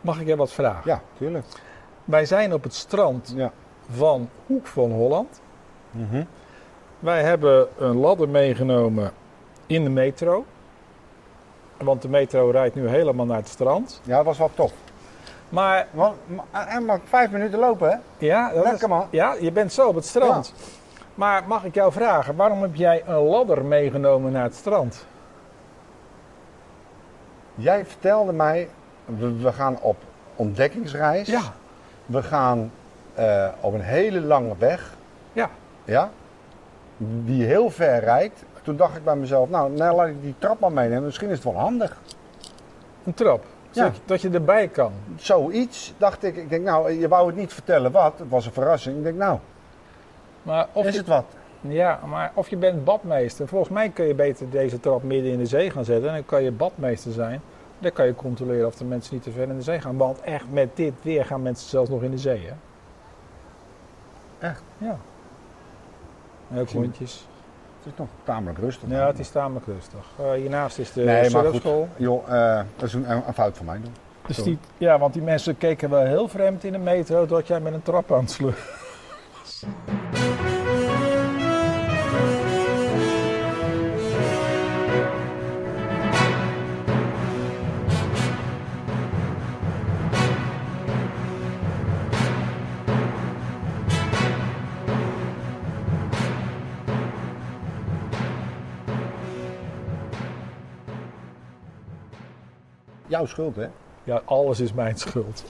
Mag ik je wat vragen? Ja, tuurlijk. Wij zijn op het strand Ja. van Hoek van Holland. Mhm. Wij hebben een ladder meegenomen in de metro. Want de metro rijdt nu helemaal naar het strand. Ja, dat was wel tof. Maar Want, en maar vijf minuten lopen, hè? ja, dat Lekker, is, man. ja, je bent zo op het strand. Maar mag ik jou vragen, waarom heb jij een ladder meegenomen naar het strand? Jij vertelde mij, we, we gaan op ontdekkingsreis. Ja, We gaan eh, op een hele lange weg. ja. Ja? Die heel ver rijdt. Toen dacht ik bij mezelf, nou, nou laat ik die trap maar meenemen. Misschien is het wel handig. een trap. Ja. Zodat dat je erbij kan. Zoiets dacht ik. Ik denk, nou, je wou het niet vertellen wat. Het was een verrassing. Ik denk, nou, Maar of is je, het wat? Ja, maar of je bent badmeester. Volgens mij kun je beter deze trap midden in de zee gaan zetten. En dan kan je badmeester zijn. Dan kan je controleren of de mensen niet te ver in de zee gaan. Want echt met dit weer gaan mensen zelfs nog in de zee. Hè? Echt? Ja. En ook hondjes. Het is nog tamelijk rustig. Ja, het is tamelijk rustig. Eh, hiernaast is de Nee, maar goed. Joh, eh, dat is een, een fout van mij. Doen. Dus die, ja, want die mensen keken wel heel vreemd in de metro dat jij met een trap aan het sleuren Jouw schuld, hè? Ja, alles is mijn schuld.